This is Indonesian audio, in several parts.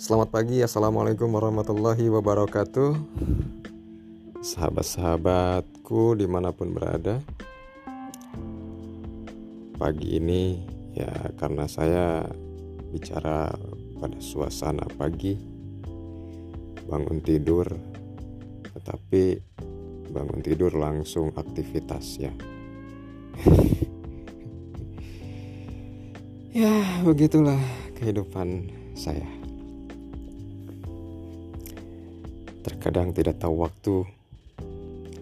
Selamat pagi, Assalamualaikum warahmatullahi wabarakatuh. Sahabat-sahabatku di mana pun berada Pagi ini ya karena saya bicara pada suasana pagi Bangun tidur Tetapi bangun tidur langsung aktivitas ya. Ya begitulah kehidupan saya Terkadang tidak tahu waktu,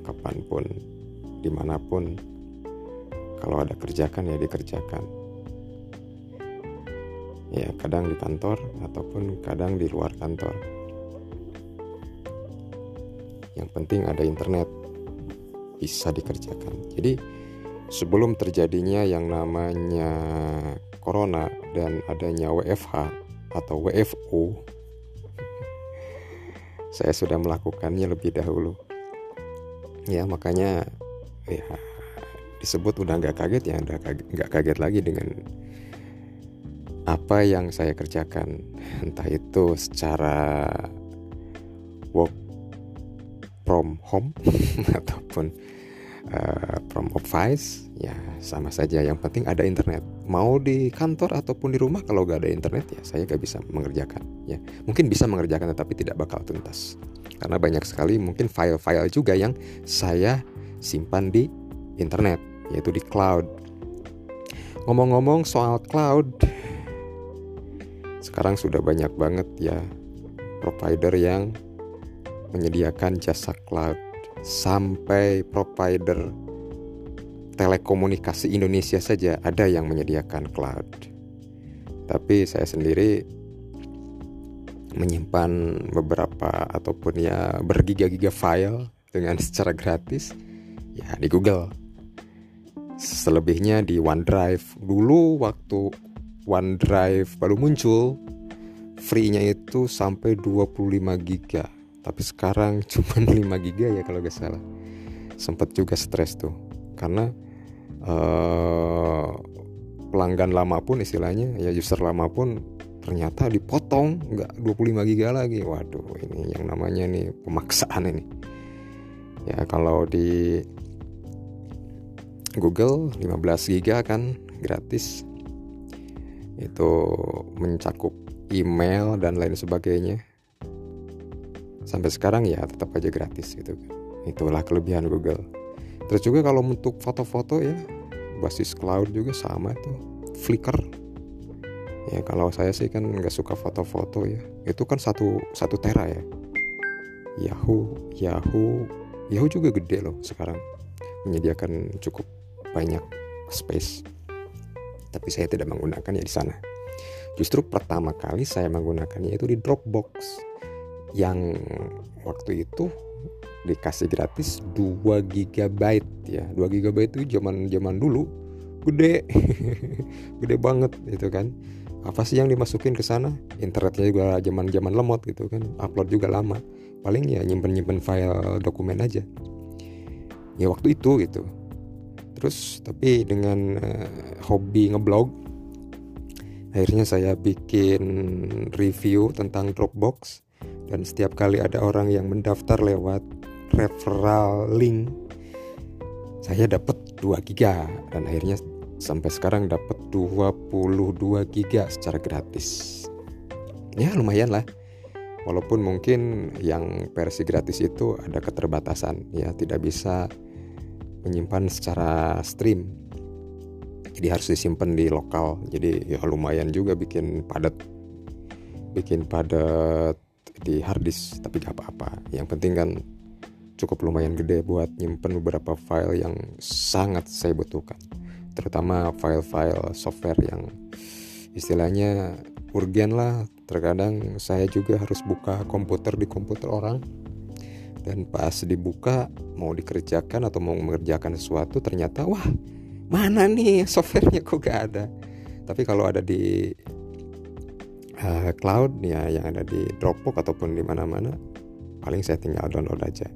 kapan pun, di mana pun. Kalau ada kerjakan ya dikerjakan. Ya kadang di kantor ataupun kadang di luar kantor. Yang penting ada internet bisa dikerjakan. Jadi sebelum terjadinya yang namanya corona dan adanya WFH atau WFO saya sudah melakukannya lebih dahulu. Ya makanya ya disebut udah nggak kaget ya udah nggak kaget lagi dengan apa yang saya kerjakan. Entah itu secara work from home ataupun uh, from office ya sama saja. Yang penting ada internet mau di kantor ataupun di rumah kalau gak ada internet ya saya gak bisa mengerjakan ya. Mungkin bisa mengerjakan tetapi tidak bakal tuntas. Karena banyak sekali mungkin file-file juga yang saya simpan di internet yaitu di cloud. Ngomong-ngomong soal cloud sekarang sudah banyak banget ya provider yang menyediakan jasa cloud. Sampai provider telekomunikasi Indonesia saja ada yang menyediakan cloud. Tapi saya sendiri menyimpan beberapa ataupun ya bergiga-giga file dengan secara gratis ya di Google. Selebihnya di OneDrive. Dulu waktu OneDrive baru muncul, free-nya itu sampai 25 giga. Tapi sekarang cuma 5 giga ya kalau gak salah. Sempet juga stres tuh. Karena uh, pelanggan lama pun istilahnya ya user lama pun ternyata dipotong nggak 25 giga lagi. Waduh ini yang namanya nih pemaksaan ini. Ya kalau di Google 15 giga kan gratis. Itu mencakup email dan lain sebagainya. Sampai sekarang ya tetap aja gratis gitu kan. Itulah kelebihan Google. Terus juga kalau untuk foto-foto ya basis cloud juga sama itu Flickr. Ya kalau saya sih kan nggak suka foto-foto ya. Itu kan satu satu tera ya. Yahoo Yahoo. Yahoo juga gede loh sekarang. Menyediakan cukup banyak space. Tapi saya tidak menggunakannya di sana. Justru pertama kali saya menggunakannya itu di Dropbox. Yang waktu itu dikasih gratis 2 GB ya. 2 GB itu zaman zaman dulu gede. Gede banget itu kan. Apa sih yang dimasukin ke sana? Internetnya juga zaman zaman lemot gitu kan. Upload juga lama. Paling ya nyimpen nyimpen file dokumen aja. Ya waktu itu gitu. Terus tapi dengan uh, hobi ngeblog akhirnya saya bikin review tentang Dropbox. Dan setiap kali ada orang yang mendaftar lewat referral link saya dapat 2 giga. Dan akhirnya sampai sekarang dapat 22 giga secara gratis. Ya lumayan lah. Walaupun mungkin yang versi gratis itu ada keterbatasan. Ya tidak bisa menyimpan secara stream. Jadi harus disimpan di lokal. Jadi ya lumayan juga bikin padat bikin padat di harddisk tapi gak apa-apa. Yang penting kan cukup lumayan gede buat nyimpen beberapa file yang sangat saya butuhkan. Terutama file-file software yang istilahnya urgen lah. Terkadang saya juga harus buka komputer di komputer orang. Dan pas dibuka mau dikerjakan atau mau mengerjakan sesuatu ternyata wah mana nih softwarenya? Kok gak ada? Tapi kalau ada di uh, cloud ya yang ada di Dropbox ataupun di mana-mana paling saya tinggal download aja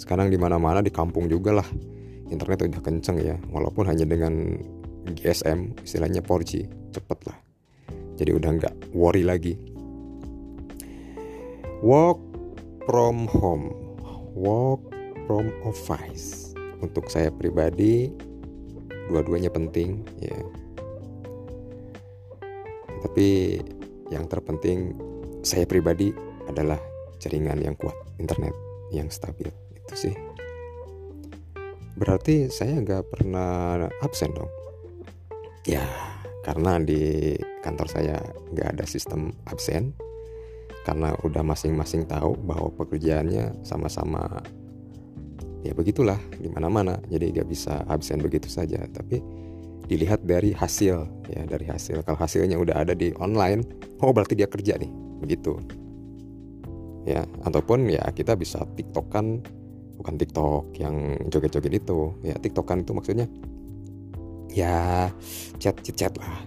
sekarang di mana-mana di kampung juga lah. Internet udah kenceng ya walaupun hanya dengan GSM istilahnya 4G cepet lah. Jadi udah nggak worry lagi. Work from home. Work from office. Untuk saya pribadi dua-duanya penting ya. Tapi yang terpenting saya pribadi adalah jaringan yang kuat internet yang stabil itu sih. Berarti saya nggak pernah absen dong? Ya karena di kantor saya nggak ada sistem absen. Karena udah masing-masing tahu bahwa pekerjaannya sama-sama ya begitulah di mana-mana. Jadi gak bisa absen begitu saja. Tapi dilihat dari hasil ya dari hasil. Kalau hasilnya udah ada di online oh berarti dia kerja nih. Begitu. Ya ataupun ya kita bisa tiktokan bukan tiktok yang joget-joget itu. Ya tiktokan itu maksudnya ya chat chat, chat lah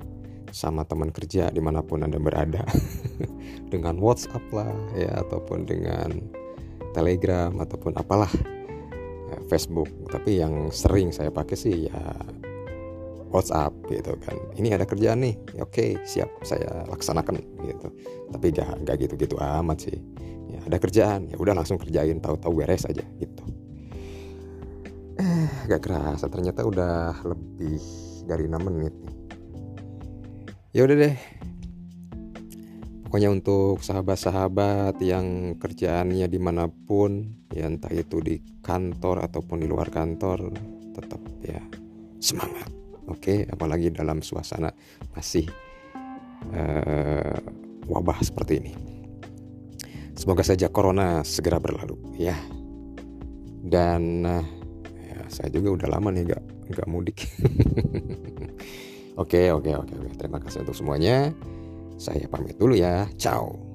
sama teman kerja di mana pun anda berada. Dengan WhatsApp lah ya ataupun dengan Telegram ataupun apalah ya, Facebook. Tapi yang sering saya pakai sih ya WhatsApp gitu kan. Ini ada kerjaan nih oke siap saya laksanakan gitu. Tapi gak gak gitu gitu amat sih ada kerjaan. Ya udah langsung kerjain tahu-tahu beres aja gitu. Eh gak kerasa. Ternyata udah lebih dari 6 menit. Ya udah deh. Pokoknya untuk sahabat-sahabat yang kerjaannya di mana pun ya entah itu di kantor ataupun di luar kantor tetap ya semangat. Oke? Apalagi dalam suasana masih uh, wabah seperti ini semoga saja corona segera berlalu ya dan uh, ya, saya juga udah lama nih nggak nggak mudik Oke, oke, oke, oke. Terima kasih untuk semuanya. Saya pamit dulu ya. Ciao.